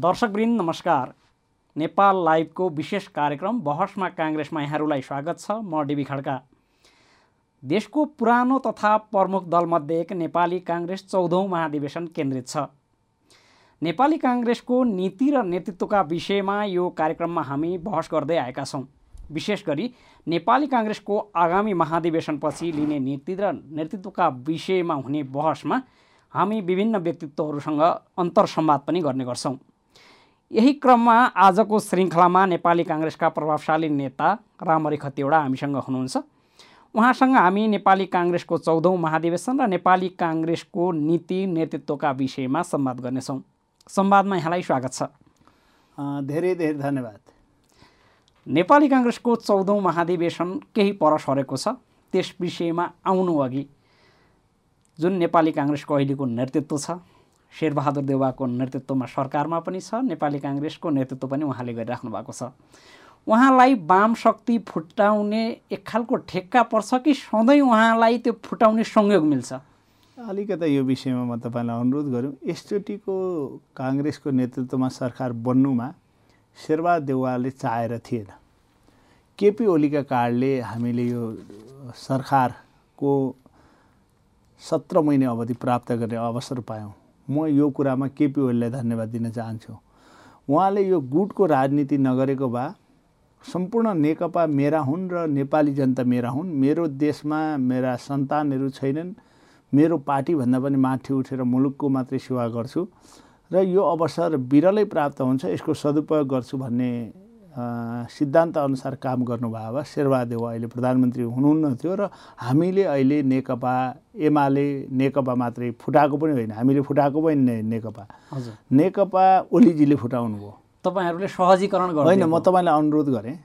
दर्शकवृन्द नमस्कार। नेपाल लाइभको विशेष कार्यक्रम बहसमा काङ्ग्रेसमा यहाँहरूलाई स्वागत छ। म डिबी खड्का। देशको पुरानो तथा प्रमुख दलमध्ये एक नेपाली काङ्ग्रेस चौधौँ महाधिवेशन केन्द्रित छ। नेपाली काङ्ग्रेसको नीति र नेतृत्वका विषयमा यो कार्यक्रममा हामी बहस गर्दै आएका छौँ। विशेष गरी नेपाली काङ्ग्रेसको आगामी महाधिवेशनपछि लिने नीति र नेतृत्वका विषयमा हुने बहसमा हामी विभिन्न व्यक्तित्वहरूसँग अन्तर्संवाद पनि गर्ने गर्छौँ। यही क्रममा आजको श्रृङ्खलामा नेपाली काङ्ग्रेसका प्रभावशाली नेता रामरी खतिवडा हामीसँग हुनुहुन्छ। उहाँसँग हामी नेपाली काङ्ग्रेसको चौधौँ महाधिवेशन र नेपाली काङ्ग्रेसको नीति नेतृत्वका विषयमा संवाद गर्नेछौँ। संवादमा यहाँलाई स्वागत छ। धेरै धेरै धन्यवाद। नेपाली काङ्ग्रेसको चौधौँ महाधिवेशन केही पर सरेको छ। त्यस विषयमा आउनु अघि जुन नेपाली काङ्ग्रेसको अहिलेको नेतृत्व छ शेरबहादुर देवाको नेतृत्वमा सरकारमा पनि छ नेपाली काङ्ग्रेसको नेतृत्व पनि उहाँले गरिराख्नु भएको छ। उहाँलाई वाम शक्ति फुटाउने एक खालको ठेक्का पर्छ कि सधैँ उहाँलाई त्यो फुटाउने संयोग मिल्छ? अलिकता यो विषयमा म तपाईँलाई अनुरोध गरौँ यसचोटिको काङ्ग्रेसको नेतृत्वमा सरकार बन्नुमा शेरबहादुर देवालले चाहेर थिएन। केपी ओलीका कारणले हामीले यो सरकारको सत्र महिने अवधि प्राप्त गर्ने अवसर पायौँ। म यो कुरामा केपी ओलीलाई धन्यवाद दिन चाहन्छु। उहाँले यो गुटको राजनीति नगरेको भए सम्पूर्ण नेकपा मेरा हुन् र नेपाली जनता मेरा हुन्। मेरो देशमा मेरा सन्तानहरू छैनन्। मेरो पार्टीभन्दा पनि माथि उठेर मुलुकको मात्रै सेवा गर्छु। र यो अवसर बिरलै प्राप्त हुन्छ यसको सदुपयोग गर्छु भन्ने सिद्धान्त अनुसार काम गर्नुभयो भए शेरबहादेव अहिले प्रधानमन्त्री हुनुहुन्न थियो र हामीले अहिले नेकपा एमाले नेकपा मात्रै फुटाएको पनि होइन। हामीले फुटाएको पनि नेकपा। नेकपा ओलीजीले फुटाउनु भयो तपाईँहरूले सहजीकरण होइन म तपाईँलाई अनुरोध गरेँ।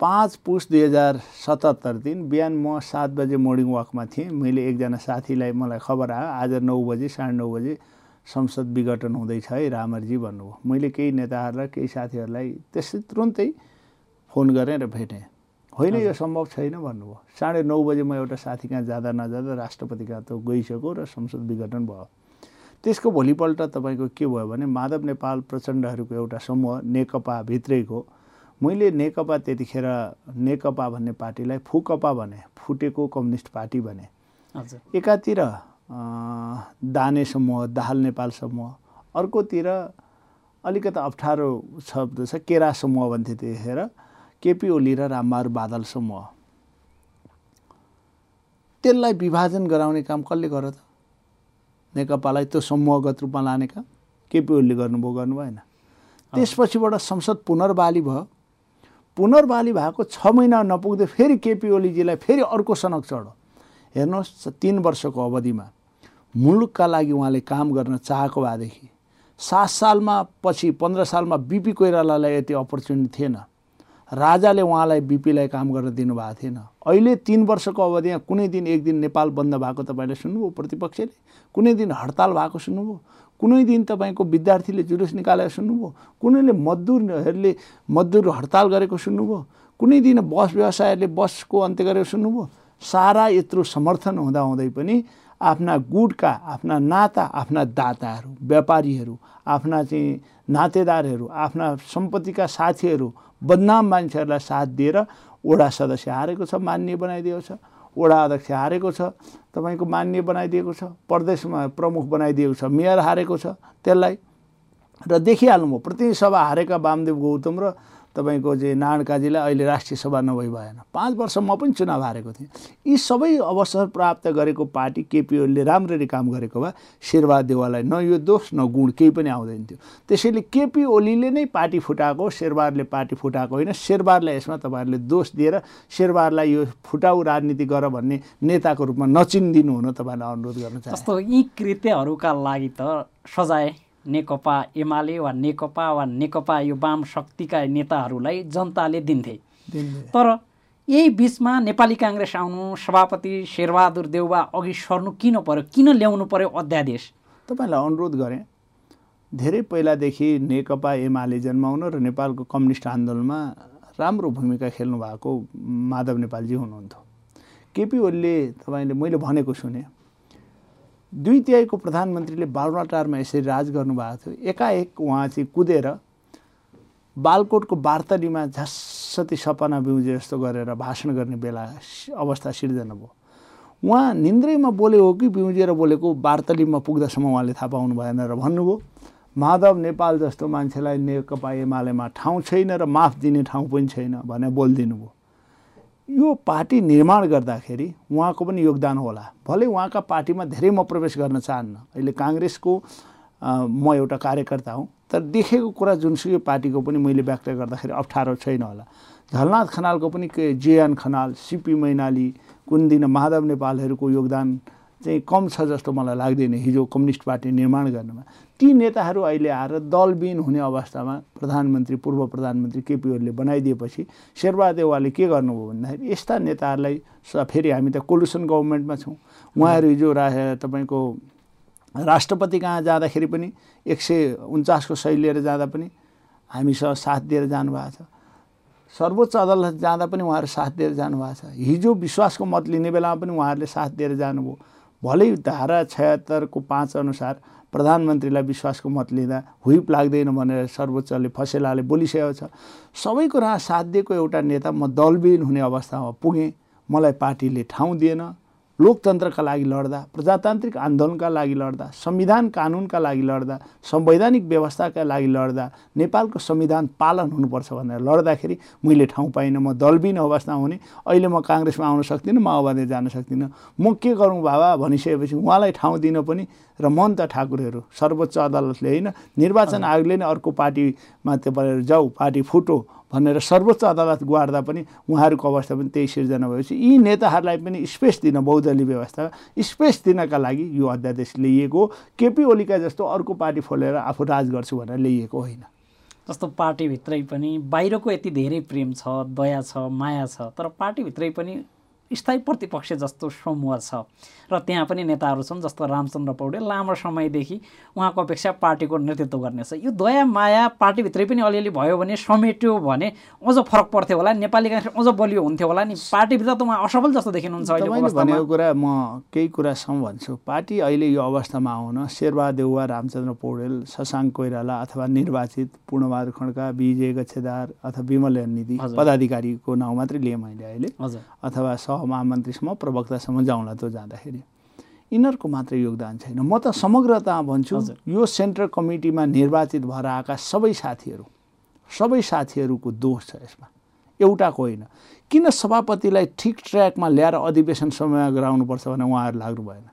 पाँच पुस दुई हजार सतहत्तर दिन बिहान म सात बजे मोर्निङ वाकमा थिएँ। मैले एकजना साथीलाई मलाई खबर आयो। आज नौ बजे साढे नौ बजे संसद विघटन हुँदैछ है रामरजी भन्नुभयो। मैले केही नेताहरूलाई केही साथीहरूलाई त्यसै तुरुन्तै फोन गरेँ र भेटेँ। होइन यो सम्भव छैन भन्नुभयो। साढे नौ बजे म एउटा साथी कहाँ जाँदा नजाँदा राष्ट्रपति कहाँ त गइसक्यो र संसद विघटन भयो। त्यसको भोलिपल्ट तपाईँको के भयो भने माधव नेपाल प्रचण्डहरूको एउटा समूह नेकपा भित्रैको मैले नेकपा त्यतिखेर नेकपा भन्ने पार्टीलाई फुकपा भने फुटेको कम्युनिस्ट पार्टी भने। एकातिर दाने समूह दाहाल नेपाल समूह अर्कोतिर अलिकति अप्ठ्यारो शब्द छ केरा समूह भन्थे त्यतिखेर केपी ओली र रामबहादुर बादल समूह। त्यसलाई विभाजन गराउने काम कसले गर त? नेकपालाई त्यो समूहगत रूपमा लाने काम? केपी ओलीले गर्नुभयो गर्नु भएन त्यसपछिबाट संसद पुनर्बाली भयो। पुनर्बाली भएको छ महिना नपुग्दै फेरि केपी ओलीजीलाई फेरि अर्को सनक चढो हेर्नुहोस् तिन वर्षको अवधिमा। मुलुकका लागि उहाँले काम गर्न चाहेको भएदेखि सात सालमा पछि पन्ध्र सालमा बिपी कोइरालालाई यति अपर्च्युनिटी थिएन। राजाले उहाँलाई बिपीलाई काम गर्न दिनुभएको थिएन। अहिले तिन वर्षको अवधिमा कुनै दिन एक दिन नेपाल बन्द भएको तपाईँले सुन्नुभयो प्रतिपक्षले? कुनै दिन हडताल भएको सुन्नुभयो? कुनै दिन तपाईँको विद्यार्थीले जुलुस निकालेर सुन्नुभयो? कुनैले मजदुरहरूले मजदुर हडताल गरेको सुन्नुभयो? कुनै दिन बस व्यवसायहरूले बसको अन्त्य गरेको सुन्नुभयो? सारा यत्रो समर्थन हुँदाहुँदै पनि आफ्ना गुटका आफ्ना नाता आफ्ना दाताहरू व्यापारीहरू आफ्ना चाहिँ नातेदारहरू आफ्ना सम्पत्तिका साथीहरू बदनाम मान्छेहरूलाई साथ दिएर वडा सदस्य हारेको छ मान्य बनाइदिएको छ वडा अध्यक्ष हारेको छ तपाईँको मान्य बनाइदिएको छ प्रदेशमा प्रमुख बनाइदिएको छ मेयर हारेको छ त्यसलाई र देखिहाल्नुभयो प्रतिनिधि सभा हारेका वामदेव गौतम र तपाईँको चाहिँ नारायण काजीलाई अहिले राष्ट्रिय सभा नभई भएन। पाँच वर्ष म पनि चुनाव हारेको थिएँ। यी सबै अवसर प्राप्त गरेको पार्टी केपी ओलीले राम्ररी काम गरेको भए शेरबहादुर देवाललाई न यो दोष न गुण केही पनि आउँदैन थियो। त्यसैले केपी ओलीले नै पार्टी फुटाएको शेरबहादुरले पार्टी फुटाएको होइन शेरबहादुरलाई यसमा तपाईँहरूले दोष दिएर शेरबहादुरलाई यो फुटाउ राजनीति गर भन्ने नेताको रूपमा नचिनिदिनु हुन तपाईँलाई अनुरोध गर्न चाहन्छु जस्तो यी कृत्यहरूका लागि त सजाय नेकपा एमाले वा नेकपा वा नेकपा यो वाम शक्तिका नेताहरूलाई जनताले दिन्थे। तर यही बिचमा नेपाली काङ्ग्रेस आउनु सभापति शेरबहादुर देउबा अघि सर्नु किन पर्यो किन ल्याउनु पर्यो अध्यादेश? तपाईँलाई अनुरोध गरेँ धेरै पहिलादेखि नेकपा एमाले जन्माउन र नेपालको कम्युनिस्ट आन्दोलनमा राम्रो भूमिका खेल्नु भएको माधव नेपालजी हुनुहुन्थ्यो। केपी ओलीले तपाईँले मैले भनेको सुने दुई तिहाईको प्रधानमन्त्रीले बालुवाटारमा यसरी राज गर्नुभएको थियो। एकाएक उहाँ चाहिँ कुदेर बालकोटको वार्तालीमा झस्सती सपना बिउजे जस्तो गरेर भाषण गर्ने बेला अवस्था सिर्जना भयो। उहाँ निन्द्रैमा बोले हो कि बिउजेर बोलेको वार्तालीमा पुग्दासम्म उहाँले थाहा पाउनु भएन र भन्नुभयो माधव नेपाल जस्तो मान्छेलाई नेकपा एमालेमा ठाउँ छैन र माफ दिने ठाउँ पनि छैन भनेर बोलिदिनु भयो। यो पार्टी निर्माण गर्दाखेरि उहाँको पनि योगदान होला। भले उहाँका पार्टीमा धेरै म प्रवेश गर्न चाहन्न। अहिले काङ्ग्रेसको म एउटा कार्यकर्ता हुँ तर देखेको कुरा जुनसुकै पार्टीको पनि मैले व्यक्त गर्दाखेरि अप्ठ्यारो छैन होला। झलनाथ खनालको पनि के जेएन खनाल सिपी मैनाली कुन दिन माधव नेपालहरूको योगदान चाहिँ कम छ जस्तो मलाई लाग्दैन हिजो कम्युनिस्ट पार्टी निर्माण गर्नमा। ती नेताहरू अहिले आएर दलबिन हुने अवस्थामा प्रधानमन्त्री पूर्व प्रधानमन्त्री केपी ओलीले बनाइदिएपछि शेरबहादेवाले के गर्नुभयो भन्दाखेरि यस्ता नेताहरूलाई फेरि हामी त कोलुसन गभर्मेन्टमा छौँ। उहाँहरू हिजो रा तपाईँको राष्ट्रपति कहाँ जाँदाखेरि पनि एक सय उन्चासको सही लिएर जाँदा पनि हामीसँग साथ दिएर जानुभएको छ। सर्वोच्च अदालत जाँदा पनि उहाँहरू साथ दिएर जानुभएको छ। हिजो विश्वासको मत लिने बेलामा पनि उहाँहरूले साथ दिएर जानुभयो। भलै धारा छयत्तरको पाँच अनुसार प्रधानमन्त्रीलाई विश्वासको मत लिँदा हुइप लाग्दैन भनेर सर्वोच्चले फसेलाले बोलिसकेको छ। सबैको रा साथ दिएको एउटा नेता म दलबिन हुने अवस्थामा पुगेँ। मलाई पार्टीले ठाउँ दिएन। लोकतन्त्रका लागि लड्दा प्रजातान्त्रिक आन्दोलनका लागि लड्दा संविधान कानुनका लागि लड्दा संवैधानिक व्यवस्थाका लागि लड्दा नेपालको संविधान पालन हुनुपर्छ भनेर लड्दाखेरि मैले ठाउँ पाइनँ म दलबिन अवस्थामा हुने अहिले म काङ्ग्रेसमा आउन सक्दिनँ माओवादी जान सक्दिनँ। म के गरौँ बाबा भनिसकेपछि उहाँलाई ठाउँ दिन पनि र मन्त ठाकुरहरू सर्वोच्च अदालतले होइन निर्वाचन आयोगले नै अर्को पार्टीमा त्यो जाऊ पार्टी फुटो भनेर सर्वोच्च अदालत गुहार्दा पनि उहाँहरूको अवस्था पनि त्यही सिर्जना भएपछि यी नेताहरूलाई पनि स्पेस दिन बहुदलीय व्यवस्था स्पेस दिनका लागि यो अध्यादेश ल्याइएको केपी ओलीका जस्तो अर्को पार्टी फोलेर आफू राज गर्छु भनेर ल्याइएको होइन। जस्तो पार्टीभित्रै पनि बाहिरको यति धेरै प्रेम छ दया छ माया छ तर पार्टीभित्रै पनि स्थायी प्रतिपक्ष जस्तो समूह छ। र त्यहाँ पनि नेताहरू छन् जस्तो रामचन्द्र पौडेल लामो समयदेखि उहाँको अपेक्षा पार्टीको नेतृत्व गर्नेछ यो दया माया पार्टीभित्रै पनि अलिअलि भयो भने समेट्यो भने अझ फरक पर्थ्यो होला। नेपाली काङ्ग्रेस अझ बलियो हुन्थ्यो होला नि। पार्टीभित्र त उहाँ असफल जस्तो देखिनुहुन्छ अहिले भनेको कुरा म केही कुरासम्म भन्छु। पार्टी अहिले यो अवस्थामा आउन शेरबहादेव वा रामचन्द्र पौडेल शशाङ्क कोइराला अथवा निर्वाचित पूर्णबहादुर खड्का विजय गच्छेदार अथवा विमल निधि पदाधिकारीको नाउँ मात्रै लिएँ मैले अहिले। अथवा सहमहामन्त्रीसम्म प्रवक्तासम्म जाउँला त्यो जाँदाखेरि। यिनीहरूको मात्रै योगदान छैन। म त समग्रता भन्छु यो सेन्ट्रल कमिटीमा निर्वाचित भएर आएका सबै साथीहरू सबै साथीहरूको दोष छ यसमा। एउटाको होइन। किन सभापतिलाई ठिक ट्र्याकमा ल्याएर अधिवेशन समयमा गराउनुपर्छ भने उहाँहरू लाग्नु भएन?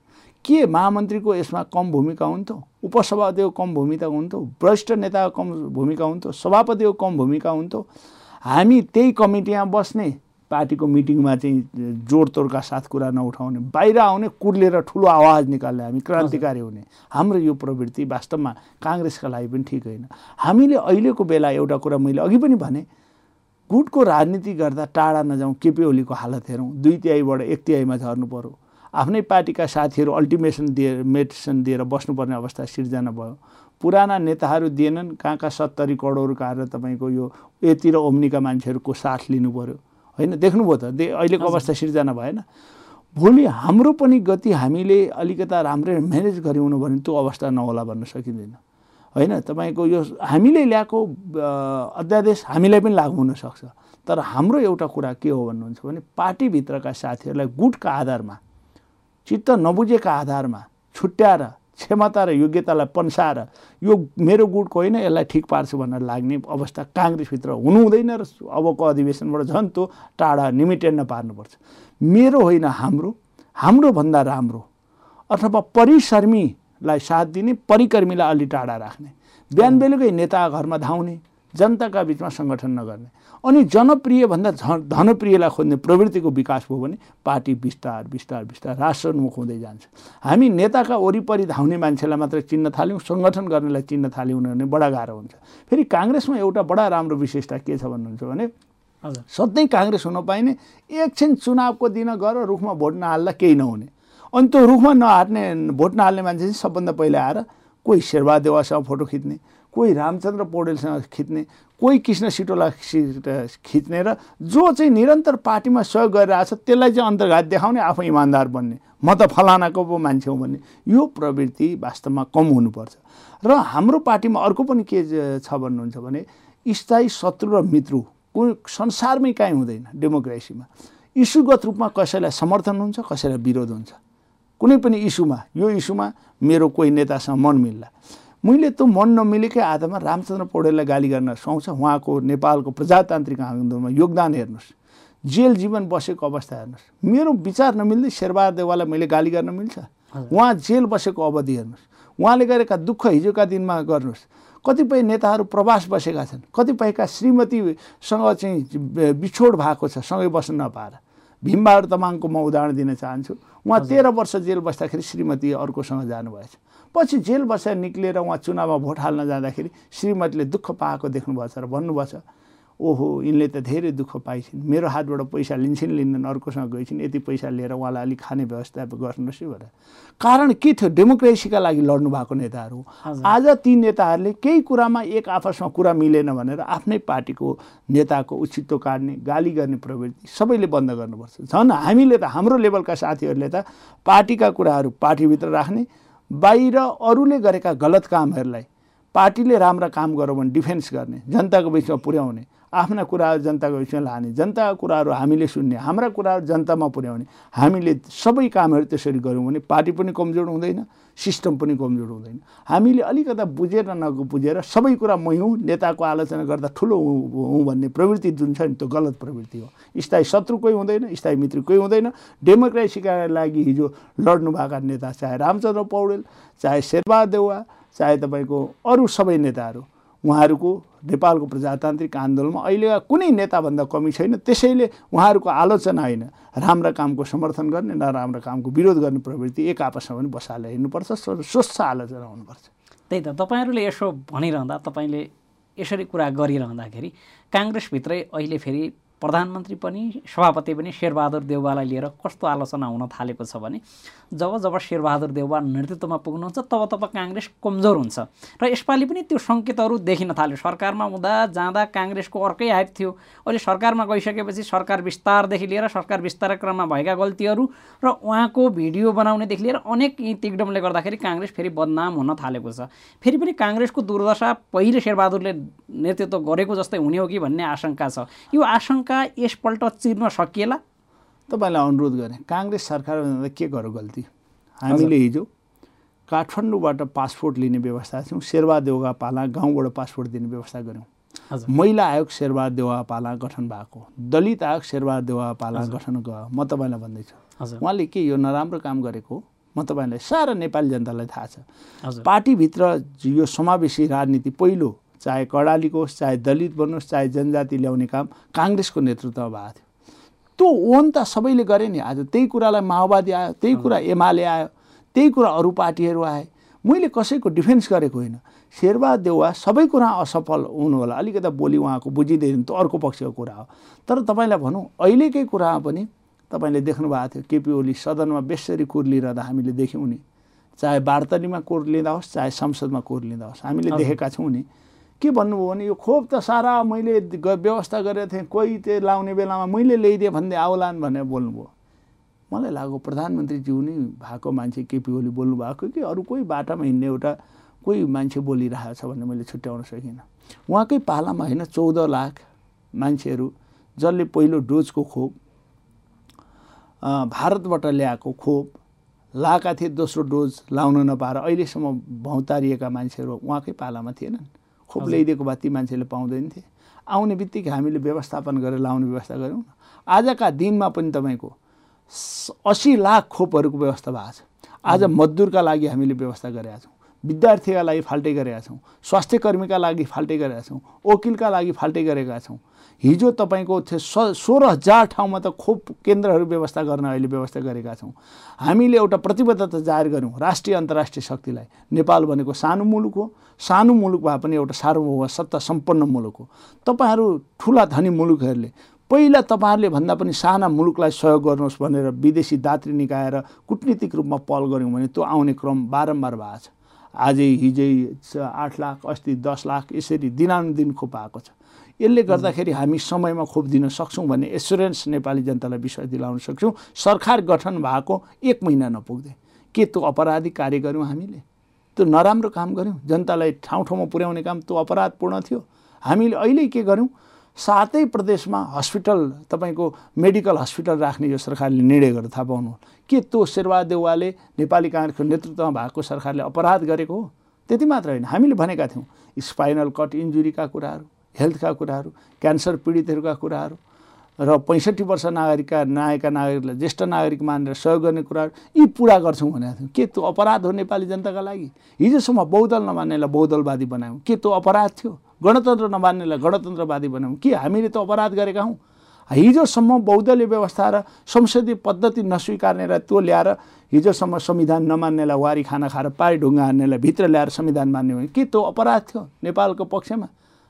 के महामन्त्रीको यसमा कम भूमिका हुन्थ्यो? उपसभापतिको कम भूमिका हुन्थ्यो? वरिष्ठ नेताको कम भूमिका हुन्थ्यो? सभापतिको कम भूमिका हुन्थ्यो? हामी त्यही कमिटीमा बस्ने। पार्टीको मिटिङमा चाहिँ जोडतोडका साथ कुरा नउठाउने बाहिर आउने कुर्लेर ठुलो आवाज निकाल्ने हामी क्रान्तिकारी हुने। हाम्रो यो प्रवृत्ति वास्तवमा काङ्ग्रेसका लागि पनि ठिक होइन। हामीले अहिलेको बेला एउटा कुरा मैले अघि पनि भने गुटको राजनीति गर्दा टाढा नजाउँ केपी ओलीको हालत हेरौँ। दुई तिहाईबाट एक तिहाईमा झर्नु पऱ्यो आफ्नै पार्टीका साथीहरू अल्टिमेसन दिए मेडिसन दिएर बस्नुपर्ने अवस्था सिर्जना भयो। पुराना नेताहरू दिएनन् कहाँ कहाँ सत्तरी करोड आएर तपाईँको यो यति र ओम्नीका मान्छेहरूको साथ लिनु पऱ्यो होइन देख्नुभयो त दे अहिलेको अवस्था सिर्जना भएन भोलि हाम्रो पनि गति हामीले अलिकता राम्रै म्यानेज गऱ्यौँ भने त्यो अवस्था नहोला भन्न सकिँदैन। होइन तपाईँको यो हामीले ल्याएको अध्यादेश हामीलाई पनि लागु हुनसक्छ। तर हाम्रो एउटा कुरा के हो भन्नुहुन्छ भने पार्टीभित्रका साथीहरूलाई गुटका आधारमा चित्त नबुझेका आधारमा छुट्याएर क्षमता र योग्यतालाई पन्साएर यो मेरो गुटको होइन यसलाई ठिक पार्छु भनेर लाग्ने अवस्था काङ्ग्रेसभित्र हुनु हुँदैन र अबको अधिवेशनबाट झन् त्यो टाढा निमिटेन्ड पार्नुपर्छ। मेरो होइन हाम्रो हाम्रो भन्दा राम्रो अथवा परिशर्मीलाई साथ दिने परिकर्मीलाई अलि टाढा राख्ने बिहान बेलुकै नेता घरमा धाउने जनताका बिचमा सङ्गठन नगर्ने। अनि जनप्रिय भन्दा धनप्रियलाई खोज्ने प्रवृत्तिको विकास भयो भने पार्टी बिस्तार बिस्तार बिस्तार राष्ट्रन्मुख हुँदै जान्छ। हामी नेताका वरिपरि धाउने मान्छेलाई मात्र चिन्न थाल्यौँ सङ्गठन गर्नेलाई चिन्न थाल्यौँ भने बडा गाह्रो हुन्छ। फेरि काङ्ग्रेसमा एउटा बडा राम्रो विशेषता के छ भन्नुहुन्छ भने सधैँ काङ्ग्रेस हुन पाइने एकछिन चुनावको दिन गएर रुखमा भोट नहाल्दा केही नहुने। अनि त्यो रुखमा नहाट्ने भोट नहाल्ने मान्छे चाहिँ सबभन्दा पहिला आएर कोही शेरबहादेवासँग फोटो खिच्ने कोही रामचन्द्र पौडेलसँग खिच्ने कोही कृष्ण सिटोला खिच्ने र जो चाहिँ निरन्तर पार्टीमा सहयोग गरिरहेछ त्यसलाई चाहिँ अन्तर्घात देखाउने आफू इमान्दार बन्ने म त फलानाको पो मान्छे हो भन्ने यो प्रवृत्ति वास्तवमा कम हुनुपर्छ। र हाम्रो पार्टीमा अर्को पनि के छ भन्नुहुन्छ भने स्थायी शत्रु र मित्रु कुनै संसारमै काहीँ हुँदैन डेमोक्रेसीमा। इस्युगत रूपमा कसैलाई समर्थन हुन्छ कसैलाई विरोध हुन्छ। कुनै पनि इस्युमा यो इस्युमा मेरो कोही नेतासँग मन मिल्ला। मैले त मन नमिलेकै आधारमा रामचन्द्र पौडेललाई गाली गर्न सुहाउँछ। उहाँको नेपालको प्रजातान्त्रिक आन्दोलनमा योगदान हेर्नुहोस्। जेल जीवन बसेको अवस्था हेर्नुहोस्। मेरो विचार नमिल्दै शेरबहादुर देवालाई मैले गाली गर्न मिल्छ। उहाँ जेल बसेको अवधि हेर्नुहोस्। उहाँले गरेका दुःख हिजोका दिनमा गर्नुहोस्। कतिपय नेताहरू प्रवास बसेका छन्। कतिपयका श्रीमतीसँग चाहिँ बिछोड भएको छ। सँगै बस्न नपाएर। भीमबहादुर तमाङको म उदाहरण दिन चाहन्छु। उहाँ तेह्र वर्ष जेल बस्दाखेरि श्रीमती अर्कोसँग जानुभएछ। पछि जेल बसेर निक्लिएर उहाँ चुनावमा भोट हाल्न जाँदाखेरि श्रीमतीले दुःख पाएको देख्नुभएछ र भन्नुभएछ ओहो यिनले त धेरै दुःख पाइछन्। मेरो हातबाट पैसा लिन्छन् लिन्छन् अर्कोसँग गइछन्। यति पैसा लिएर उहाँलाई अलिक खाने व्यवस्था गर्नुहोस् है भनेर। कारण के थियो? डेमोक्रेसीका लागि लड्नु भएको नेताहरू। आज ती नेताहरूले केही कुरामा एक आपसमा कुरा मिलेन भनेर आफ्नै पार्टीको नेताको उचितो काट्ने गाली गर्ने प्रवृत्ति सबैले बन्द गर्नुपर्छ। झन् हामीले त हाम्रो लेभलका साथीहरूले त पार्टीका कुराहरू पार्टीभित्र राख्ने बाहिर अरूले गरेका गलत कामहरूलाई पार्टीले राम्रा काम गरौँ भने डिफेन्स गर्ने जनताको बिचमा पुर्याउने। आफ्ना कुराहरू जनताको बिचमा लाने। जनताको कुराहरू हामीले सुन्ने। हाम्रा कुराहरू जनतामा पुर्याउने हामीले सबै कामहरू त्यसरी गऱ्यौँ भने पार्टी पनि कमजोर हुँदैन सिस्टम पनि कमजोर हुँदैन। हामीले अलिकता बुझेर नबुझेर सबै कुरा मै हुँ नेताको आलोचना गर्दा ठुलो हुँ भन्ने प्रवृत्ति जुन छ नि त्यो गलत प्रवृत्ति हो। स्थायी शत्रु कोही हुँदैन स्थायी मित्र कोही हुँदैन। डेमोक्रेसीका लागि हिजो लड्नुभएका नेता चाहे रामचन्द्र पौडेल चाहे शेरबहादुर देउवा चाहे तपाईँको अरू सबै नेताहरू। उहाँहरूको नेपालको प्रजातान्त्रिक आन्दोलनमा अहिलेका कुनै नेताभन्दा कमी छैन। त्यसैले उहाँहरूको आलोचना होइन राम्रा कामको समर्थन गर्ने नराम्रा कामको विरोध गर्ने प्रवृत्ति एक आपसमा पनि बसालेर हिँड्नुपर्छ स्वच्छ आलोचना हुनुपर्छ। त्यही त तपाईँहरूले यसो भनिरहँदा तपाईँले यसरी कुरा गरिरहँदाखेरि काङ्ग्रेसभित्रै अहिले फेरि प्रधानमन्त्री पनि सभापति पनि शेरबहादुर देउवालाई लिएर कस्तो आलोचना हुन थालेको छ भने जब जब शेरबहादुर देउवा नेतृत्वमा पुग्नुहुन्छ तब तब काङ्ग्रेस कमजोर हुन्छ। र यसपालि पनि त्यो सङ्केतहरू देखिन थाल्यो। सरकारमा हुँदा जाँदा काङ्ग्रेसको अर्कै हाइप थियो। अहिले सरकारमा गइसकेपछि सरकार विस्तारदेखि लिएर सरकार विस्तार क्रममा भएका गल्तीहरू र उहाँको भिडियो बनाउनेदेखि लिएर अनेक यी गर्दाखेरि काङ्ग्रेस फेरि बदनाम हुन थालेको छ। फेरि पनि काङ्ग्रेसको दुर्दशा पहिले शेरबहादुरले नेतृत्व गरेको जस्तै हुने हो कि भन्ने आशंका छ। यो आशंका यसपल्ट चिर्न सकिएला। तपाईँलाई अनुरोध गरेँ काङ्ग्रेस सरकार के गरौँ गल्ती? हामीले हिजो काठमाडौँबाट पासपोर्ट लिने व्यवस्था छौँ शेरबा देउगा पाला गाउँबाट पासपोर्ट दिने व्यवस्था गऱ्यौँ। महिला आयोग शेरबा देउवा पाला गठन भएको दलित आयोग शेरबा देउवा पाला गठन गयो म तपाईँलाई भन्दैछु। उहाँले के यो नराम्रो काम गरेको म तपाईँलाई सारा नेपाली जनतालाई थाहा छ। पार्टीभित्र यो समावेशी राजनीति पहिलो चाहे कडालीको होस् चाहे दलित भन्नुहोस् चाहे जनजाति ल्याउने काम काङ्ग्रेसको नेतृत्वमा भएको थियो। त्यो ओन त सबैले गरे नि। आज त्यही कुरालाई माओवादी आयो त्यही कुरा एमाले आयो त्यही कुरा अरू पार्टीहरू आए। मैले कसैको डिफेन्स गरेको होइन। शेरबा देउवा सबै कुरा असफल हुनु होला अलिकति बोली उहाँको बुझिँदैन त अर्को पक्षको कुरा हो। तर तपाईँलाई भनौँ अहिलेकै कुरामा पनि तपाईँले देख्नु भएको थियो केपी ओली सदनमा बेसरी कुर लिइरहँदा हामीले देख्यौँ नि। चाहे बार्तलीमा कोर लिँदा होस् चाहे संसदमा कोर लिँदा होस् हामीले देखेका छौँ नि। के भन्नुभयो भने यो खोप त सारा मैले व्यवस्था गरेको थिएँ कोही त्यो लाउने बेलामा मैले ल्याइदिएँ भन्दै आउलान् भनेर बोल्नुभयो. मलाई लाग्यो प्रधानमन्त्रीज्यू नै भएको मान्छे केपी ओली बोल्नु भएको कि? अरू कोही बाटामा हिँड्ने एउटा कोही मान्छे बोलिरहेको छ भन्ने मैले छुट्याउन सकिनँ। उहाँकै पालामा होइन चौध लाख मान्छेहरू जसले पहिलो डोजको खोप भारतबाट ल्याएको खोप लाएका थिए दोस्रो डोज लाउन नपाएर अहिलेसम्म भौतारिएका मान्छेहरू उहाँकै पालामा थिएनन्। खोप ल्याइदिएको भए ती मान्छेले पाउँदैन थिए। आउने बित्तिकै हामीले व्यवस्थापन गरेर लाउने व्यवस्था गऱ्यौँ आजका दिनमा पनि तपाईँको असी लाख खोपहरूको व्यवस्था भएको छ। आज मजदुरका लागि हामीले व्यवस्था गरेका छौँ। विद्यार्थीका लागि फाल्टै गरेका छौँ। स्वास्थ्य कर्मीका लागि फाल्टै गरेका छौँ। वकिलका लागि फाल्टै गरेका छौँ। हिजो तपाईँको सोह्र हजार ठाउँमा त खोप केन्द्रहरू व्यवस्था गर्न अहिले व्यवस्था गरेका छौँ। हामीले एउटा प्रतिबद्धता जाहेर गऱ्यौँ राष्ट्रिय अन्तर्राष्ट्रिय शक्तिलाई। नेपाल भनेको सानो मुलुक हो। सानो मुलुक भए पनि एउटा सार्वभौम सत्ता सम्पन्न मुलुक हो। तपाईँहरू ठुला धनी मुलुकहरूले पहिला तपाईँहरूले भन्दा पनि साना मुलुकलाई सहयोग गर्नुहोस् भनेर विदेशी दात्री निकाएर कुटनीतिक रूपमा पहल गऱ्यौँ भने त्यो आउने क्रम बारम्बार भएको छ। आजै हिजै आठ लाख अस्ति दस लाख यसरी दिनानुदिन खोप आएको छ। यसले गर्दाखेरि हामी समयमा खोप दिन सक्छौँ भन्ने एसुरेन्स नेपाली जनतालाई विश्वास दिलाउन सक्छौँ। सरकार गठन भएको एक महिना नपुग्दै के त्यो अपराधिक कार्य गऱ्यौँ हामीले? त्यो नराम्रो काम गऱ्यौँ। जनतालाई ठाउँ ठाउँमा पुर्याउने काम त्यो अपराधपूर्ण थियो। हामीले अहिले के गऱ्यौँ? सातै प्रदेशमा हस्पिटल तपाईँको मेडिकल हस्पिटल राख्ने यो सरकारले निर्णय गरेर थाहा पाउनु के त्यो शेरबहादेवाले नेपाली काङ्ग्रेसको नेतृत्वमा भएको सरकारले अपराध गरेको हो? त्यति मात्र होइन। हामीले भनेका थियौँ स्पाइनल कट इन्जुरीका कुराहरू। हेल्थका कुराहरू क्यान्सर पीडितहरूका कुराहरू र पैँसठी वर्ष नागरिकका नआएका नागरिकलाई ज्येष्ठ नागरिक मानेर सहयोग गर्ने कुराहरू यी पुरा गर्छौँ भनेको थियौँ। के त्यो अपराध हो नेपाली जनताका लागि? हिजोसम्म बहुदल नमान्नेलाई बहुदलवादी बनायौँ। के त्यो अपराध थियो? गणतन्त्र नमान्नेलाई गणतन्त्रवादी बनायौँ। के हामीले त अपराध गरेका हौँ? हिजोसम्म बहुदलीय व्यवस्था र संसदीय पद्धति नस्वीकार्ने र त्यो ल्याएर हिजोसम्म संविधान नमान्नेलाई वारी खाना खाएर पारी ढुङ्गा हान्नेलाई भित्र ल्याएर संविधान मान्ने हो। के त्यो अपराध थियो नेपालको पक्षमा?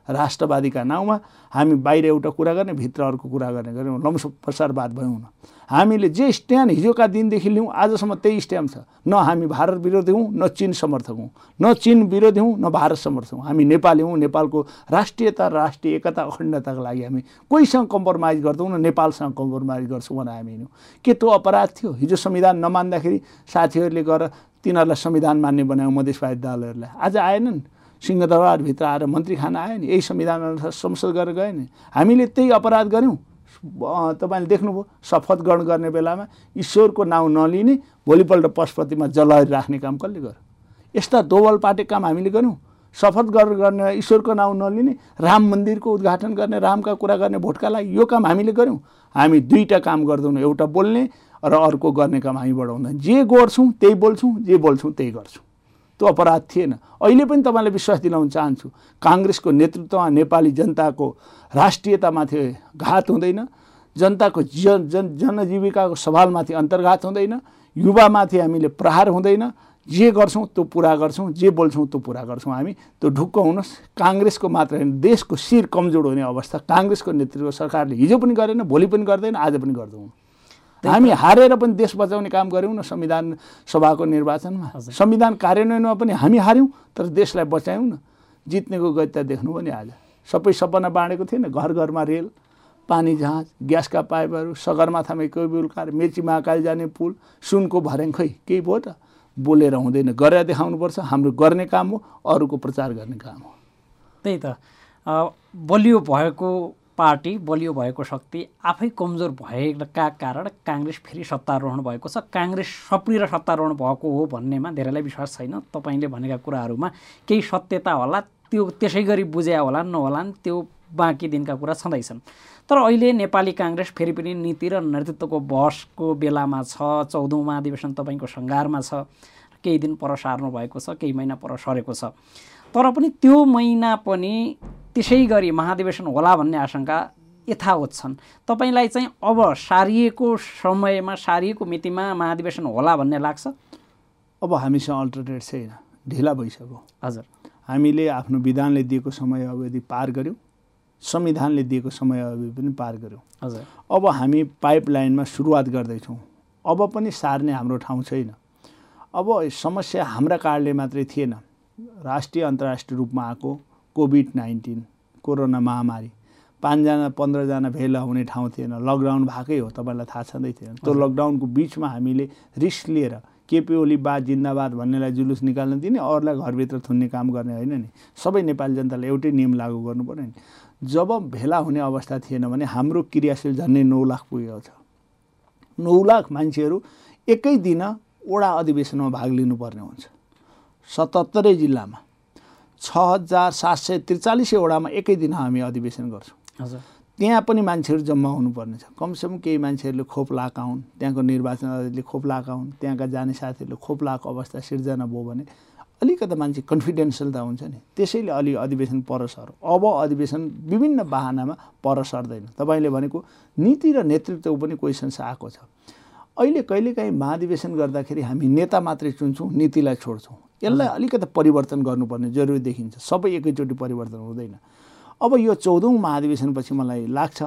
राष्ट्रवादीका नाउँमा हामी बाहिर एउटा कुरा गर्ने भित्र अर्को कुरा गर्ने गऱ्यौँ। लम्स प्रसारवाद भयौँ न हामीले जे स्ट्यान्ड हिजोका दिनदेखि लिउँ आजसम्म त्यही स्ट्याम्प छ। न हामी भारत विरोधी हौँ न चिन समर्थक हौँ। न चिन विरोधी हौँ न भारत समर्थक हौँ। हामी नेपाली हौँ नेपालको राष्ट्रियता राष्ट्रिय एकता अखण्डताको लागि हामी कोहीसँग कम्प्रोमाइज गर्दैनौँ न नेपालसँग कम्प्रोमाइज गर्छौँ भनेर हामी हिँड्यौँ। के त्यो अपराध थियो? हिजो संविधान नमान्दाखेरि साथीहरूले गएर तिनीहरूलाई संविधान मान्ने बनायौँ मधेसवादी दलहरूलाई। आज आएनन्। सिंहदरबारभित्र आएर मन्त्री खान आयो नि यही संविधान अनुसार संसद गरेर गयो नि। हामीले त्यही अपराध गऱ्यौँ। तपाईँले देख्नुभयो शपथ ग्रहण गर्ने बेलामा ईश्वरको नाउँ नलिने भोलिपल्ट पशुपतिमा जलहरी राख्ने काम कसले गर्यो? यस्ता दोबल पाटे काम हामीले गऱ्यौँ। शपथ गरेर गर्ने ईश्वरको नाउँ नलिने राम मन्दिरको उद्घाटन गर्ने रामका कुरा गर्ने भोटका लागि यो काम हामीले गऱ्यौँ। हामी दुईवटा काम गर्दैनौँ एउटा बोल्ने र अर्को गर्ने काम हामी बढाउँदैन। जे गर्छौँ त्यही बोल्छौँ जे बोल्छौँ त्यही गर्छौँ। त्यो अपराध थिएन। अहिले पनि तपाईँलाई विश्वास दिलाउन चाहन्छु काङ्ग्रेसको नेतृत्वमा नेपाली जनताको राष्ट्रियतामाथि घात हुँदैन जनताको जन जन जनजीविकाको सवालमाथि अन्तर्घात हुँदैन युवामाथि हामीले प्रहार हुँदैन जे गर्छौँ त्यो पुरा गर्छौँ जे बोल्छौँ त्यो पुरा गर्छौँ हामी। त्यो ढुक्क हुनुहोस् काङ्ग्रेसको मात्र होइन देशको शिर कमजोर हुने अवस्था काङ्ग्रेसको नेतृत्व सरकारले हिजो पनि गरेन भोलि पनि गर्दैन आज पनि गर्दैनौँ। हामी हारेर पनि देश बचाउने काम गऱ्यौँ न संविधान सभाको निर्वाचनमा। संविधान कार्यान्वयनमा पनि हामी हार्यौँ तर देशलाई बचायौँ न। जित्नेको गत्ता देख्नु पनि आज। सबै सपना बाँडेको थिएन। घर घरमा रेल पानी जहाज ग्यासका पाइपहरू सगरमाथामा कोही कार मेची महाकाली जाने पुल सुनको भर्याङ खै केही भयो त? बोलेर हुँदैन। गरेर देखाउनुपर्छ। हाम्रो गर्ने काम हो अरूको प्रचार गर्ने काम हो। त्यही त। बलियो भएको पार्टी बलियो भएको शक्ति आफै कमजोर भएका कारण काङ्ग्रेस फेरि सत्तारोहण भएको छ। काङ्ग्रेस सप्रिएर सत्तारोहण भएको हो भन्नेमा धेरैलाई विश्वास छैन। तपाईँले भनेका कुराहरूमा केही सत्यता होला त्यो त्यसै गरी बुझ्या होला नहोलान् त्यो बाँकी दिनका कुरा छँदैछन्। तर अहिले नेपाली काङ्ग्रेस फेरि पनि नीति र नेतृत्वको बहसको बेलामा छ चौधौँ महाधिवेशन तपाईँको सङ्घारमा छ केही दिन पर सार्नु भएको छ केही महिना पर सरेको छ। तर पनि त्यो महिना पनि त्यसै गरी महाधिवेशन होला भन्ने आशंका यथावत छन्। तपाईँलाई चाहिँ अब सारिएको समयमा सारिएको मितिमा महाधिवेशन होला भन्ने लाग्छ? अब हामीसँग अल्टरनेट छैन। ढिला भइसक्यो। हजुर। हामीले आफ्नो विधानले दिएको समय अवधि पार गऱ्यौँ। संविधानले दिएको समय अवधि पनि पार गऱ्यौँ। हजुर। अब हामी पाइपलाइनमा सुरुवात गर्दैछौँ। अब पनि सार्ने हाम्रो ठाउँ छैन। अब समस्या हाम्रा कारणले मात्रै थिएन। राष्ट्रिय अन्तर्राष्ट्रिय रूपमा आएको कोभिड नाइन्टिन कोरोना महामारी। पाँचजना पन्ध्रजना भेला हुने ठाउँ थिएन। लकडाउन भएकै हो तपाईँलाई थाहा छँदै थिएन। त्यो लकडाउनको बिचमा हामीले रिस्क लिएर केपी ओली बा जिन्दाबाद भन्नेलाई जुलुस निकाल्न दिने अरूलाई घरभित्र थुन्ने काम गर्ने होइन नि। सबै नेपाली जनताले एउटै नियम लागू गर्नु पऱ्यो नि। जब भेला हुने अवस्था थिएन भने हाम्रो क्रियाशील झन्डै नौ लाख पुगेको छ। नौ लाख मान्छेहरू एकै दिन वडा अधिवेशनमा भाग लिनुपर्ने हुन्छ। सतहत्तरै जिल्लामा। छ हजार सात सय त्रिचालिसै वडामा एकै दिन हामी अधिवेशन गर्छौँ। हजुर। त्यहाँ पनि मान्छेहरू जम्मा हुनुपर्ने छ। कमसेकम केही मान्छेहरूले खोप लाएका हुन्। त्यहाँको निर्वाचन अधिकारीले खोप लाएका हुन्। त्यहाँका जाने साथीहरूले खोप लाएको अवस्था सिर्जना भयो भने अलिकति मान्छे कन्फिडेन्सियल त हुन्छ नि। त्यसैले अलि अधिवेशन पर सर अब अधिवेशन विभिन्न बाहनामा पर सर्दैन तपाईँले भनेको नीति र नेतृत्व पनि क्वेसन्स आएको छ। अहिले कहिलेकाहीँ महाधिवेशन गर्दाखेरि हामी नेता मात्रै चुन्छौँ नीतिलाई छोड्छौँ। यसलाई अलिकति परिवर्तन गर्नुपर्ने जरुरी देखिन्छ। सबै एकैचोटि परिवर्तन हुँदैन। अब यो चौधौँ महाधिवेशनपछि मलाई लाग्छ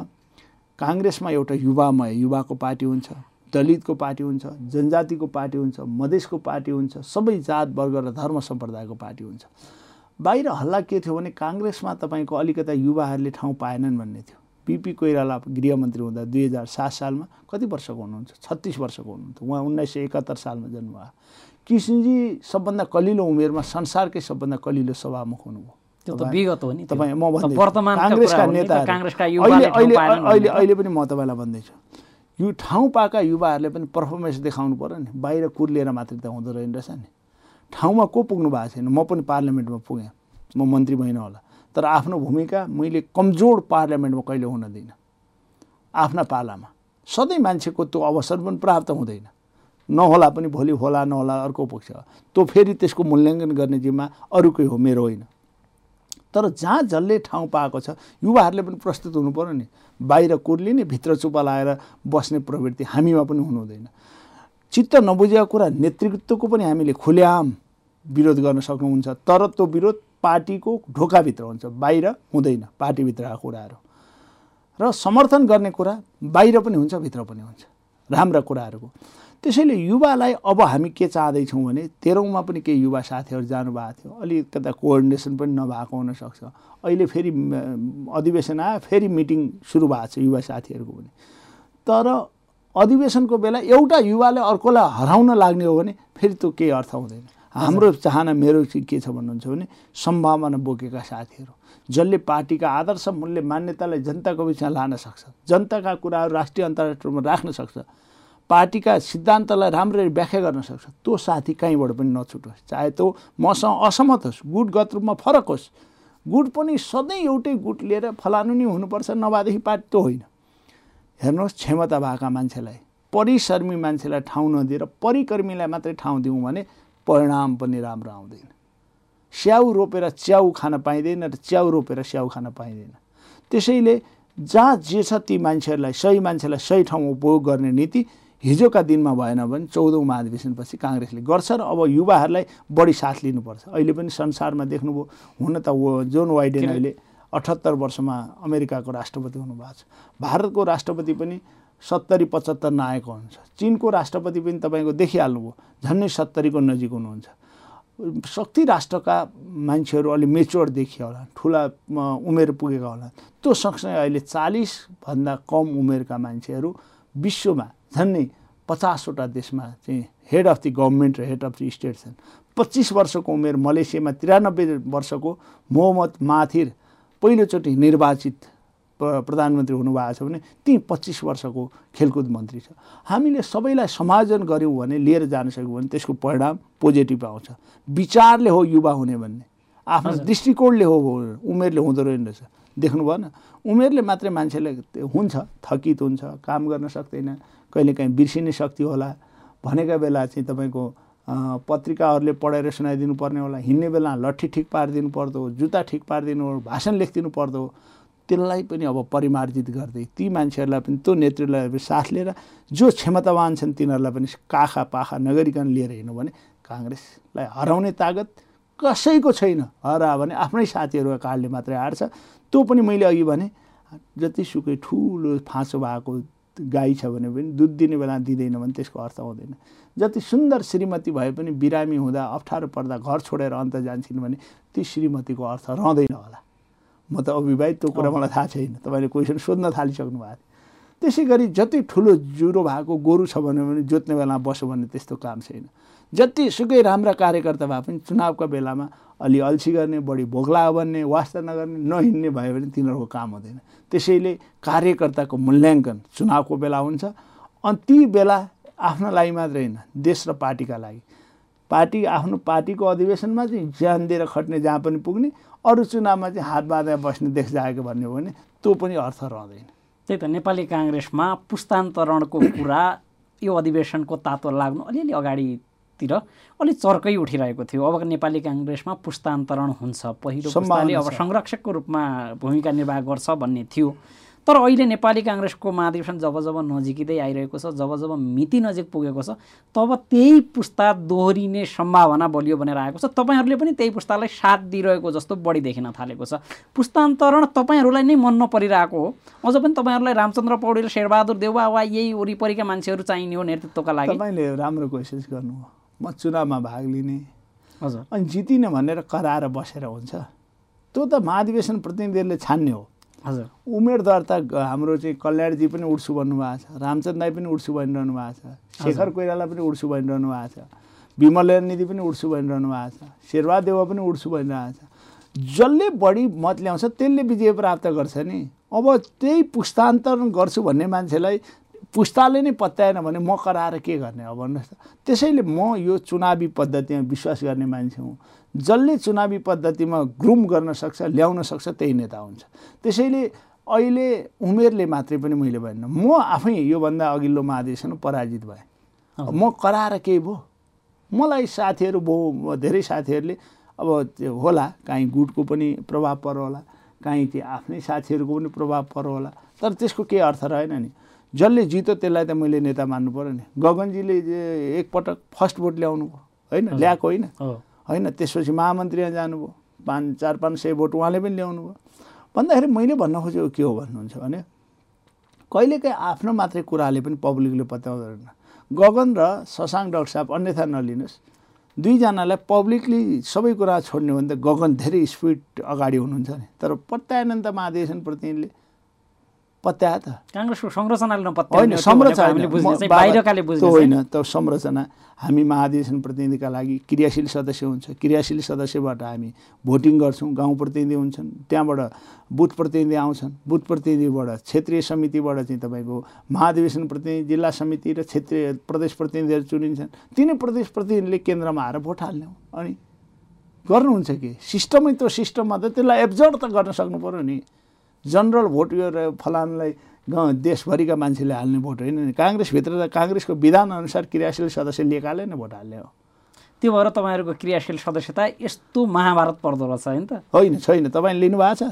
काङ्ग्रेसमा एउटा युवामय युवाको पार्टी हुन्छ दलितको पार्टी हुन्छ जनजातिको पार्टी हुन्छ मधेसको पार्टी हुन्छ सबै जात वर्ग र धर्म सम्प्रदायको पार्टी हुन्छ। बाहिर हल्ला के थियो भने काङ्ग्रेसमा तपाईँको अलिकता युवाहरूले ठाउँ पाएनन् भन्ने थियो। पिपी कोइराला गृहमन्त्री हुँदा दुई हजार सात सालमा कति वर्षको हुनुहुन्छ? छत्तिस वर्षको हुनुहुन्थ्यो उहाँ उन्नाइस सय एकात्तर सालमा जन्म भयो किसिनजी सबभन्दा कलिलो उमेरमा संसारकै सबभन्दा कलिलो सभामुख हुनुभयो। त्यो त विगत हो नि तपाईँ म भन्दै वर्तमानका काङ्ग्रेसका कुरा हो नि त, नेताहरू। काङ्ग्रेसका अहिले अहिले। अहिले पनि म तपाईँलाई भन्दैछु। यो ठाउँ पाएका युवाहरूले पनि पर्फर्मेन्स देखाउनु पऱ्यो नि। बाहिर कुर्लिएर मात्रै त हुँदो रहेन रहेछ नि। ठाउँमा को पुग्नु भएको छैन? म पनि पार्लियामेन्टमा पुगेँ। म मन्त्री भइनँ होला। तर आफ्नो भूमिका मैले कमजोर पार्लियामेन्टमा कहिले हुन दिइनँ। आफ्ना पालामा। सधैँ मान्छेको त्यो अवसर पनि प्राप्त हुँदैन। नहोला पनि भोलि होला नहोला अर्को पक्ष। त्यो फेरि त्यसको मूल्याङ्कन गर्ने जिम्मा अरूकै हो मेरो होइन। तर जहाँ जसले ठाउँ पाएको छ युवाहरूले पनि प्रस्तुत हुनु पऱ्यो नि। बाहिर कुर्लिने भित्र चुप्पा लगाएर बस्ने प्रवृत्ति हामीमा पनि हुनु हुँदैन चित्त नबुझेको कुरा नेतृत्वको पनि हामीले खुलेआम विरोध गर्न सक्नुहुन्छ। तर त्यो विरोध पार्टीको ढोकाभित्र हुन्छ बाहिर हुँदैन पार्टीभित्रका कुराहरू। र समर्थन गर्ने कुरा बाहिर पनि हुन्छ भित्र पनि हुन्छ। राम्रा कुराहरूको। त्यसैले युवालाई अब हामी के चाहँदैछौँ भने तेह्रौँमा पनि केही युवा साथीहरू जानुभएको थियो। अलिकता कोअर्डिनेसन पनि नभएको हुनसक्छ। अहिले फेरि अधिवेशन आयो फेरि मिटिङ सुरु भएको छ युवा साथीहरूको पनि। तर अधिवेशनको बेला एउटा युवाले अर्कोलाई हराउन लाग्ने हो भने फेरि त्यो केही अर्थ हुँदैन। हाम्रो चाहना मेरो चाहिँ के छ भन्नुहुन्छ भने सम्भावना बोकेका साथीहरू। जसले पार्टीका आदर्श मूल्य मान्यतालाई जनताको बिचमा लान सक्छ जनताका कुराहरू राष्ट्रिय अन्तर्राष्ट्रियमा राख्न सक्छ पार्टीका सिद्धान्तलाई राम्ररी व्याख्या गर्न सक्छ त्यो साथी कहीँबाट पनि नछुटोस्। चाहे त्यो मसँग असहमत होस् गुट गत रूपमा फरक होस् गुट पनि सधैँ एउटै गुट लिएर फलानु नै हुनुपर्छ नभएदेखि पार्टी त्यो होइन। हेर्नुहोस् क्षमता भएका मान्छेलाई परिश्रमी मान्छेलाई ठाउँ नदिएर परिकर्मीलाई मात्रै ठाउँ दिउँ भने परिणाम पनि राम्रो आउँदैन। स्याउ रोपेर च्याउ खान पाइँदैन र च्याउ रोपेर स्याउ खान पाइँदैन। त्यसैले जहाँ जे छ ती मान्छेहरूलाई सही मान्छेलाई सही ठाउँमा उपयोग गर्ने नीति हिजोका दिनमा भएन भने चौधौँ महाधिवेशनपछि काङ्ग्रेसले गर्छ र अब युवाहरूलाई बढी साथ लिनुपर्छ। अहिले पनि संसारमा देख्नुभयो हुन त जोन वाइडेन अहिले अठहत्तर वर्षमा अमेरिकाको राष्ट्रपति हुनुभएको छ। भारतको राष्ट्रपति पनि सत्तरी पचहत्तर नआएको हुन्छ चिनको राष्ट्रपति पनि तपाईँको देखिहाल्नुभयो। झन्डै सत्तरीको नजिक हुनुहुन्छ। शक्ति राष्ट्रका मान्छेहरू अलि मेच्योर देखियो होला। ठुला उमेर पुगेका होला। त्यो सँगसँगै अहिले चालिसभन्दा कम उमेरका मान्छेहरू विश्वमा झन्डै पचासवटा देशमा चाहिँ हेड अफ द गभर्मेन्ट र हेड अफ द स्टेट छन्। पच्चिस वर्षको उमेर मलेसियामा त्रियानब्बे वर्षको मोहम्मद माथिर पहिलोचोटि निर्वाचित प्रधानमन्त्री हुनुभएको छ भने ती पच्चिस वर्षको खेलकुद मन्त्री छ। हामीले सबैलाई समायोजन गऱ्यौँ भने लिएर जान सक्यौँ भने त्यसको परिणाम पोजिटिभ आउँछ। विचारले हो युवा हुने भन्ने। आफ्नो दृष्टिकोणले हो उमेरले हुँदो रहेन रहेछ। देख्नु भएन। उमेरले मात्रै मान्छेले हुन्छ थकित हुन्छ काम गर्न सक्दैन कहिलेकाहीँ बिर्सिने शक्ति होला। भनेका बेला चाहिँ तपाईँको पत्रिकाहरूले पढेर सुनाइदिनु पर्ने होला। हिँड्ने बेला लट्ठी ठिक पारिदिनु पर्दो जुत्ता ठिक पारिदिनु भाषण लेखिदिनु पर्दो। त्यसलाई पनि अब परिमार्जित गर्दै ती मान्छेहरूलाई पनि त्यो नेतृत्वलाई पनि साथ लिएर जो क्षमतावान छन् तिनीहरूलाई पनि काखा पाखा नगरिकन लिएर हिँड्नु भने काङ्ग्रेसलाई हराउने तागत कसैको छैन। हरा भने आफ्नै साथीहरूको कारणले मात्रै हार्छ। त्यो पनि मैले अघि भने जतिसुकै ठुलो फाँसो भएको गाई छ भने पनि दुध दिने बेला दिँदैन भने त्यसको अर्थ हुँदैन। जति सुन्दर श्रीमती भए पनि बिरामी हुँदा अप्ठ्यारो पर्दा घर छोडेर अन्त जान्छन् भने ती श्रीमतीको अर्थ रहँदैन होला। म त अविवाहित त्यो कुरा मलाई थाहा छैन। तपाईँले क्वेसन सोध्न थालिसक्नु भएको थियो त्यसै गरी जति ठुलो ज्वरो भएको गोरु छ भने पनि जोत्ने बेलामा बस्यो भने त्यस्तो काम छैन। जतिसुकै राम्रा कार्यकर्ता भए पनि चुनावका बेलामा अलि अल्छी गर्ने बढी भोग्ला बन्ने वास्ता नगर्ने नहिँड्ने भयो भने तिनीहरूको काम हुँदैन। त्यसैले कार्यकर्ताको मूल्याङ्कन चुनावको बेला हुन्छ। अनि ती बेला आफ्नो लागि मात्रै होइन देश र पार्टीका लागि। पार्टी आफ्नो पार्टीको अधिवेशनमा चाहिँ ज्यान दिएर खट्ने जहाँ पनि पुग्ने अरू चुनावमा चाहिँ हात बाँधेर बस्ने देश जाएको भन्ने हो भने त्यो पनि अर्थ रहँदैन। त्यही त नेपाली काङ्ग्रेसमा पुस्तान्तरणको कुरा यो अधिवेशनको तातो लाग्नु अलिअलि अगाडितिर अलिक चर्कै उठिरहेको थियो। अब नेपाली काङ्ग्रेसमा पुस्तान्तरण हुन्छ पहिलो पुस्ताले अब। संरक्षकको रूपमा भूमिका निर्वाह गर्छ भन्ने थियो। तर अहिले नेपाली काङ्ग्रेसको महाधिवेशन जब जब नजिकिँदै आइरहेको छ जब जब मिति नजिक पुगेको छ तब त्यही पुस्ता दोहोरिने सम्भावना बलियो भनेर आएको छ। तपाईँहरूले पनि त्यही पुस्तालाई साथ दिइरहेको जस्तो बढी देखिन थालेको छ। पुस्तान्तरण तपाईँहरूलाई नै मन नपरिरहेको हो। अझ पनि तपाईँहरूलाई रामचन्द्र पौडेल शेरबहादुर देउवा वा यही वरिपरिका मान्छेहरू चाहिने हो नेतृत्वका लागि। तपाईँले राम्रो कोसिस गर्नु म चुनावमा भाग लिने। हजुर। अनि जितिनँ भनेर कराएर बसेर हुन्छ। त्यो त महाधिवेशन प्रतिनिधिहरूले छान्ने हो। हजुर। उमेर दर्ता हाम्रो चाहिँ कल्याणजी पनि उड्छु भन्नुभएको छ रामचन्द्र दाई पनि उड्छु भनिरहनु भएको छ शेखर कोइराला पनि उड्छु भनिरहनु भएको छ विमल निधि पनि उड्छु भनिरहनु भएको छ शेरबा देवा पनि उड्छु भनिरहेको छ। जसले बढी मत ल्याउँछ त्यसले विजय प्राप्त गर्छ नि। अब त्यही पुस्तान्तरण गर्छु भन्ने मान्छेलाई पुस्ताले नै पत्याएन भने म कराएर के गर्ने अब भन्नुहोस् त। त्यसैले म यो चुनावी पद्धतिमा विश्वास गर्ने मान्छे हुँ। जसले चुनावी पद्धतिमा ग्रुम गर्न सक्छ ल्याउन सक्छ त्यही नेता हुन्छ। त्यसैले अहिले उमेरले मात्रै पनि मैले भएन म आफै योभन्दा अघिल्लो महाधिवेशन पराजित भएँ। म कराएर केही भयो? मलाई साथीहरू बहु धेरै साथीहरूले अब त्यो होला काहीँ गुटको पनि प्रभाव पर्यो होला काहीँ त्यो आफ्नै साथीहरूको पनि प्रभाव पर्यो होला तर त्यसको केही अर्थ रहेन नि। जसले जित्यो त्यसलाई त मैले नेता मान्नु पऱ्यो नि। गगनजीले एकपटक फर्स्ट भोट ल्याउनु भयो होइन। ल्याएको होइन? होइन त्यसपछि महामन्त्रीमा जानुभयो। पाँच चार पाँच सय भोट उहाँले पनि ल्याउनु भयो भन्दाखेरि मैले भन्न खोजेको के हो भन्नुहुन्छ भने कहिलेकाहीँ आफ्नो मात्रै कुराले पनि पब्लिकले पत्याउँदैन गगन र शशाङ्क डाक्टर साहब अन्यथा नलिनुहोस्। दुईजनालाई पब्लिकली सबै कुरा छोड्ने हो भने त गगन धेरै स्पिड अगाडि हुनुहुन्छ नि। तर पत्याएन नि त महाधिवेशन प्रतिनिधिले पत्याए त। काङ्ग्रेसको संरचनाले होइन संरचना होइन। त्यो संरचना। हामी महाधिवेशन प्रतिनिधिका लागि क्रियाशील सदस्य हुन्छ। क्रियाशील सदस्यबाट हामी भोटिङ गर्छौँ गाउँ प्रतिनिधि हुन्छन् त्यहाँबाट बुथ प्रतिनिधि आउँछन्। बुथ प्रतिनिधिबाट क्षेत्रीय समितिबाट चाहिँ तपाईँको महाधिवेशन प्रतिनिधि जिल्ला समिति र क्षेत्रीय प्रदेश प्रतिनिधिहरू चुनिन्छन्। तिनै प्रदेश प्रतिनिधिले केन्द्रमा आएर भोट हाल्ने हो। अनि गर्नुहुन्छ कि? सिस्टमै त्यो सिस्टममा त त्यसलाई एब्जर्भ त गर्न सक्नु पऱ्यो नि। जनरल भोट यो फलानलाई गाउँ देशभरिका मान्छेले हाल्ने भोट होइन नि। काङ्ग्रेसभित्र त काङ्ग्रेसको विधानअनुसार क्रियाशील सदस्य लिएकाले नै भोट हाल्ने हो त्यो भएर तपाईँहरूको क्रियाशील सदस्यता यस्तो महाभारत पर्दो रहेछ होइन त? होइन छैन। तपाईँले लिनुभएको छ?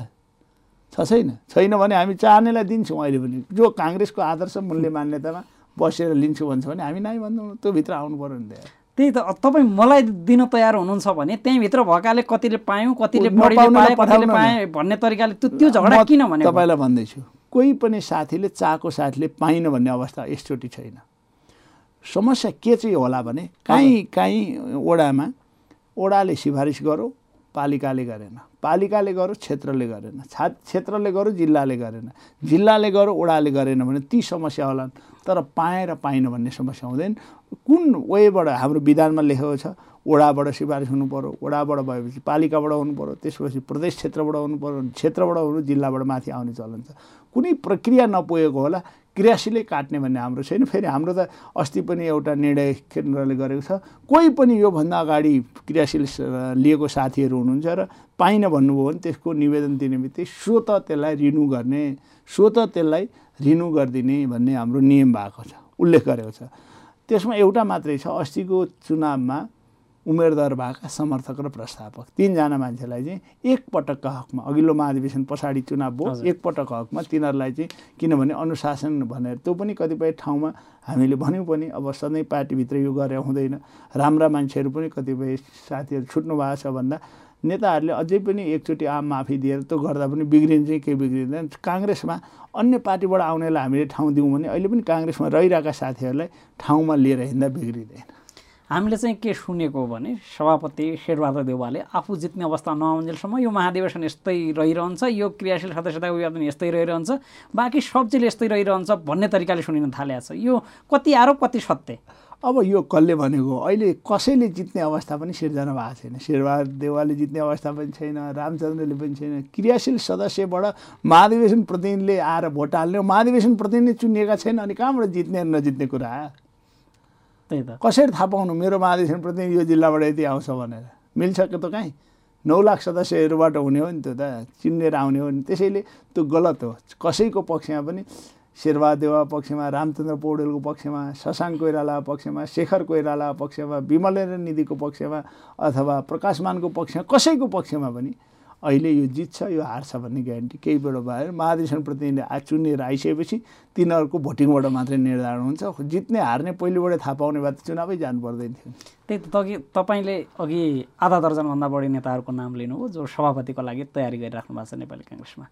छ छैन? छैन भने हामी चाहनेलाई दिन्छौँ अहिले पनि। जो काङ्ग्रेसको आदर्श मूल्य मान्यतामा बसेर लिन्छु भन्छ भने हामी नै भन्दैनौँ त्यो भित्र आउनु पऱ्यो नि त त्यही त तपाईँ मलाई दिन तयार हुनुहुन्छ भने त्यहीँभित्र भएकाले कतिले पायौँ कतिले पाए कतिले। पाए भन्ने तरिकाले त्यो त्यो झगडा किन भने तपाईँलाई भन्दैछु कोही पनि साथीले चाहेको साथीले पाइन भन्ने अवस्था यसचोटि छैन। समस्या के चाहिँ होला भने काहीँ काहीँ ओडामा ओडाले सिफारिस गरौँ पालिकाले गरेन। पालिकाले गरौँ क्षेत्रले गरेन। छा क्षेत्रले गरौँ जिल्लाले गरेन। जिल्लाले गरौँ ओडाले गरेन भने ती समस्या होलान्। तर पाएँ र पाइन भन्ने समस्या हुँदैन। कुन वेबाट हाम्रो विधानमा लेखेको छ ओडाबाट सिफारिस हुनु पऱ्यो ओडाबाट भएपछि पालिकाबाट हुनु पऱ्यो त्यसपछि प्रदेश क्षेत्रबाट हुनु पऱ्यो जिल्लाबाट हुनु जिल्लाबाट माथि आउने चलन छ। कुनै प्रक्रिया नपुगेको होला क्रियाशीलै काट्ने भन्ने हाम्रो छैन। फेरि हाम्रो त अस्ति पनि एउटा निर्णय केन्द्रले गरेको छ। कोही पनि योभन्दा अगाडि क्रियाशील लिएको साथीहरू हुनुहुन्छ र पाइन भन्नुभयो भने त्यसको निवेदन दिने बित्तिकै स्वत त्यसलाई रिन्यू गर्ने स्वत त्यसलाई रिन्यू गरिदिने भन्ने हाम्रो नियम भएको छ उल्लेख गरेको छ। त्यसमा एउटा मात्रै छ अस्तिको चुनावमा उम्मेदवार भएका समर्थक र प्रस्तावक तिनजना मान्छेलाई चाहिँ एकपटकका हकमा अघिल्लो महाधिवेशन पछाडि चुनाव भयो हजुर। एकपटक हकमा तिनीहरूलाई चाहिँ किनभने अनुशासन भनेर त्यो पनि कतिपय ठाउँमा हामीले भन्यौँ पनि अब सधैँ पार्टीभित्र यो गरे हुँदैन। राम्रा मान्छेहरू पनि कतिपय साथीहरू छुट्नु भएको छ भन्दा नेताहरूले अझै पनि एकचोटि आम माफी दिएर त्यो गर्दा पनि बिग्रिन्छ केही बिग्रिँदैन। काङ्ग्रेसमा अन्य पार्टीबाट आउनेलाई हामीले ठाउँ दिउँ भने अहिले पनि काङ्ग्रेसमा रहिरहेका साथीहरूलाई ठाउँमा लिएर हिँड्दा बिग्रिँदैन। हामीले चाहिँ के सुनेको भने सभापति शेरबहादुर देउवाले आफू जित्ने अवस्था नआउन्जेलसम्म यो महाधिवेशन यस्तै रहिरहन्छ यो क्रियाशील सदस्यताको विवादन यस्तै रहिरहन्छ बाँकी सब चिज यस्तै रहिरहन्छ भन्ने तरिकाले सुनिन थालेको छ। यो कति आरोप कति सत्य? अब यो कसले भनेको? अहिले कसैले जित्ने अवस्था पनि सिर्जना भएको छैन। शेरबहादुर देवालले जित्ने अवस्था पनि छैन रामचन्द्रले पनि छैन। क्रियाशील सदस्यबाट महाधिवेशन प्रतिनिधिले आएर भोट हाल्ने। महाधिवेशन प्रतिनिधि चुनिएका छैन अनि कहाँबाट जित्ने नजित्ने कुरा? त्यही त। कसरी थाहा पाउनु? मेरो महाधिवेशन प्रतिनिधि यो जिल्लाबाट यति आउँछ भनेर। मिल्छ कि त कहीँ? नौ लाख सदस्यहरूबाट हुने हो नि त्यो त। चिनेर आउने हो नि। त्यसैले त्यो गलत हो। कसैको पक्षमा पनि शेरबहादुर देवा पक्षमा रामचन्द्र पौडेलको पक्षमा शशाङ्क कोइराला पक्षमा शेखर कोइराला पक्षमा विमलेन्द्र निधिको पक्षमा अथवा प्रकाशमानको पक्षमा कसैको पक्षमा पनि अहिले यो जित्छ यो हार्छ भन्ने ग्यारेन्टी केही बेर भएर महाधिवेशन प्रतिनिधि आ चुनिएर आइसकेपछि तिनीहरूको भोटिङबाट मात्रै निर्धारण हुन्छ। जित्ने हार्ने पहिलेबाटै थाहा पाउने भए त चुनावै जानु पर्दैन थियो। त्यही त तपाईँले अघि आधा दर्जनभन्दा बढी नेताहरूको नाम लिनुभयो जो सभापतिको लागि तयारी गरिराख्नु भएको छ नेपाली काङ्ग्रेसमा।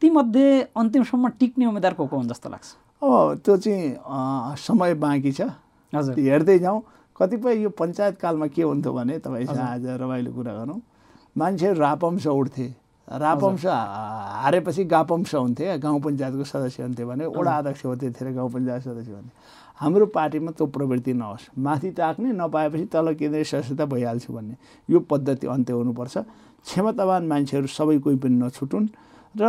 तीमध्ये अन्तिमसम्म टिक्ने उम्मेद्वार को को हुन् जस्तो लाग्छ? अब त्यो चाहिँ समय बाँकी छ। हजुर। हेर्दै जाउँ। कतिपय यो पञ्चायतकालमा के हुन्थ्यो भने तपाईँसँग आज रमाइलो कुरा गरौँ। मान्छेहरू रापंश उठ्थे। रापंश हारेपछि गापंश हुन्थे गाउँ पञ्चायतको सदस्य हुन्थ्यो भने वडा अध्यक्ष हो त्यतिखेर गाउँ पञ्चायत सदस्य हुन्थे। हाम्रो पार्टीमा त्यो प्रवृत्ति नहोस्। माथि ताक्ने नपाएपछि तल केन्द्रीय सदस्यता भइहाल्छु भन्ने। यो पद्धति अन्त्य हुनुपर्छ। क्षमतावान मान्छेहरू सबै कोही पनि नछुटुन् र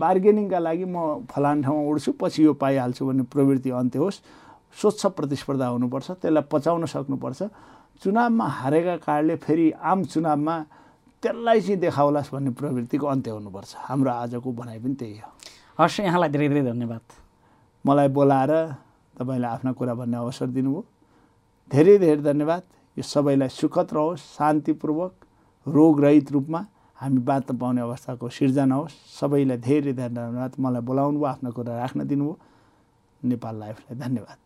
बार्गेनिङका लागि म फलान ठाउँमा उड्छु पछि यो पाइहाल्छु भन्ने प्रवृत्ति अन्त्य होस्। स्वच्छ प्रतिस्पर्धा हुनुपर्छ त्यसलाई पचाउन सक्नुपर्छ। चुनावमा हारेका कारणले फेरि आम चुनावमा त्यसलाई चाहिँ देखाउलास् भन्ने प्रवृत्तिको अन्त्य हुनुपर्छ। हाम्रो आजको भनाइ पनि त्यही हो। हस् यहाँलाई धेरै धेरै धन्यवाद। मलाई बोलाएर तपाईँले आफ्ना कुरा भन्ने अवसर दिनुभयो। धेरै धेरै धन्यवाद। यो सबैलाई सुखद रहोस् शान्तिपूर्वक रोगरहित रूपमा हामी बाँच्न पाउने अवस्थाको सिर्जना होस्। सबैलाई धेरै धेरै धन्यवाद। मलाई बोलाउनु भयो आफ्नो कुरा राख्न दिनुभयो। नेपाल लाइफलाई धन्यवाद।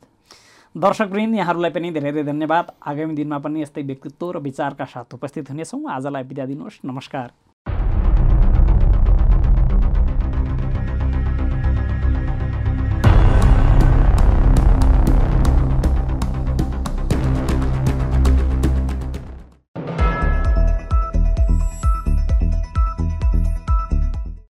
दर्शकवृन्द यहाँहरूलाई पनि धेरै धेरै धन्यवाद। आगामी दिनमा पनि यस्तै व्यक्तित्व र विचारका साथ उपस्थित हुनेछौँ। आजलाई बिदा दिनुहोस्। नमस्कार।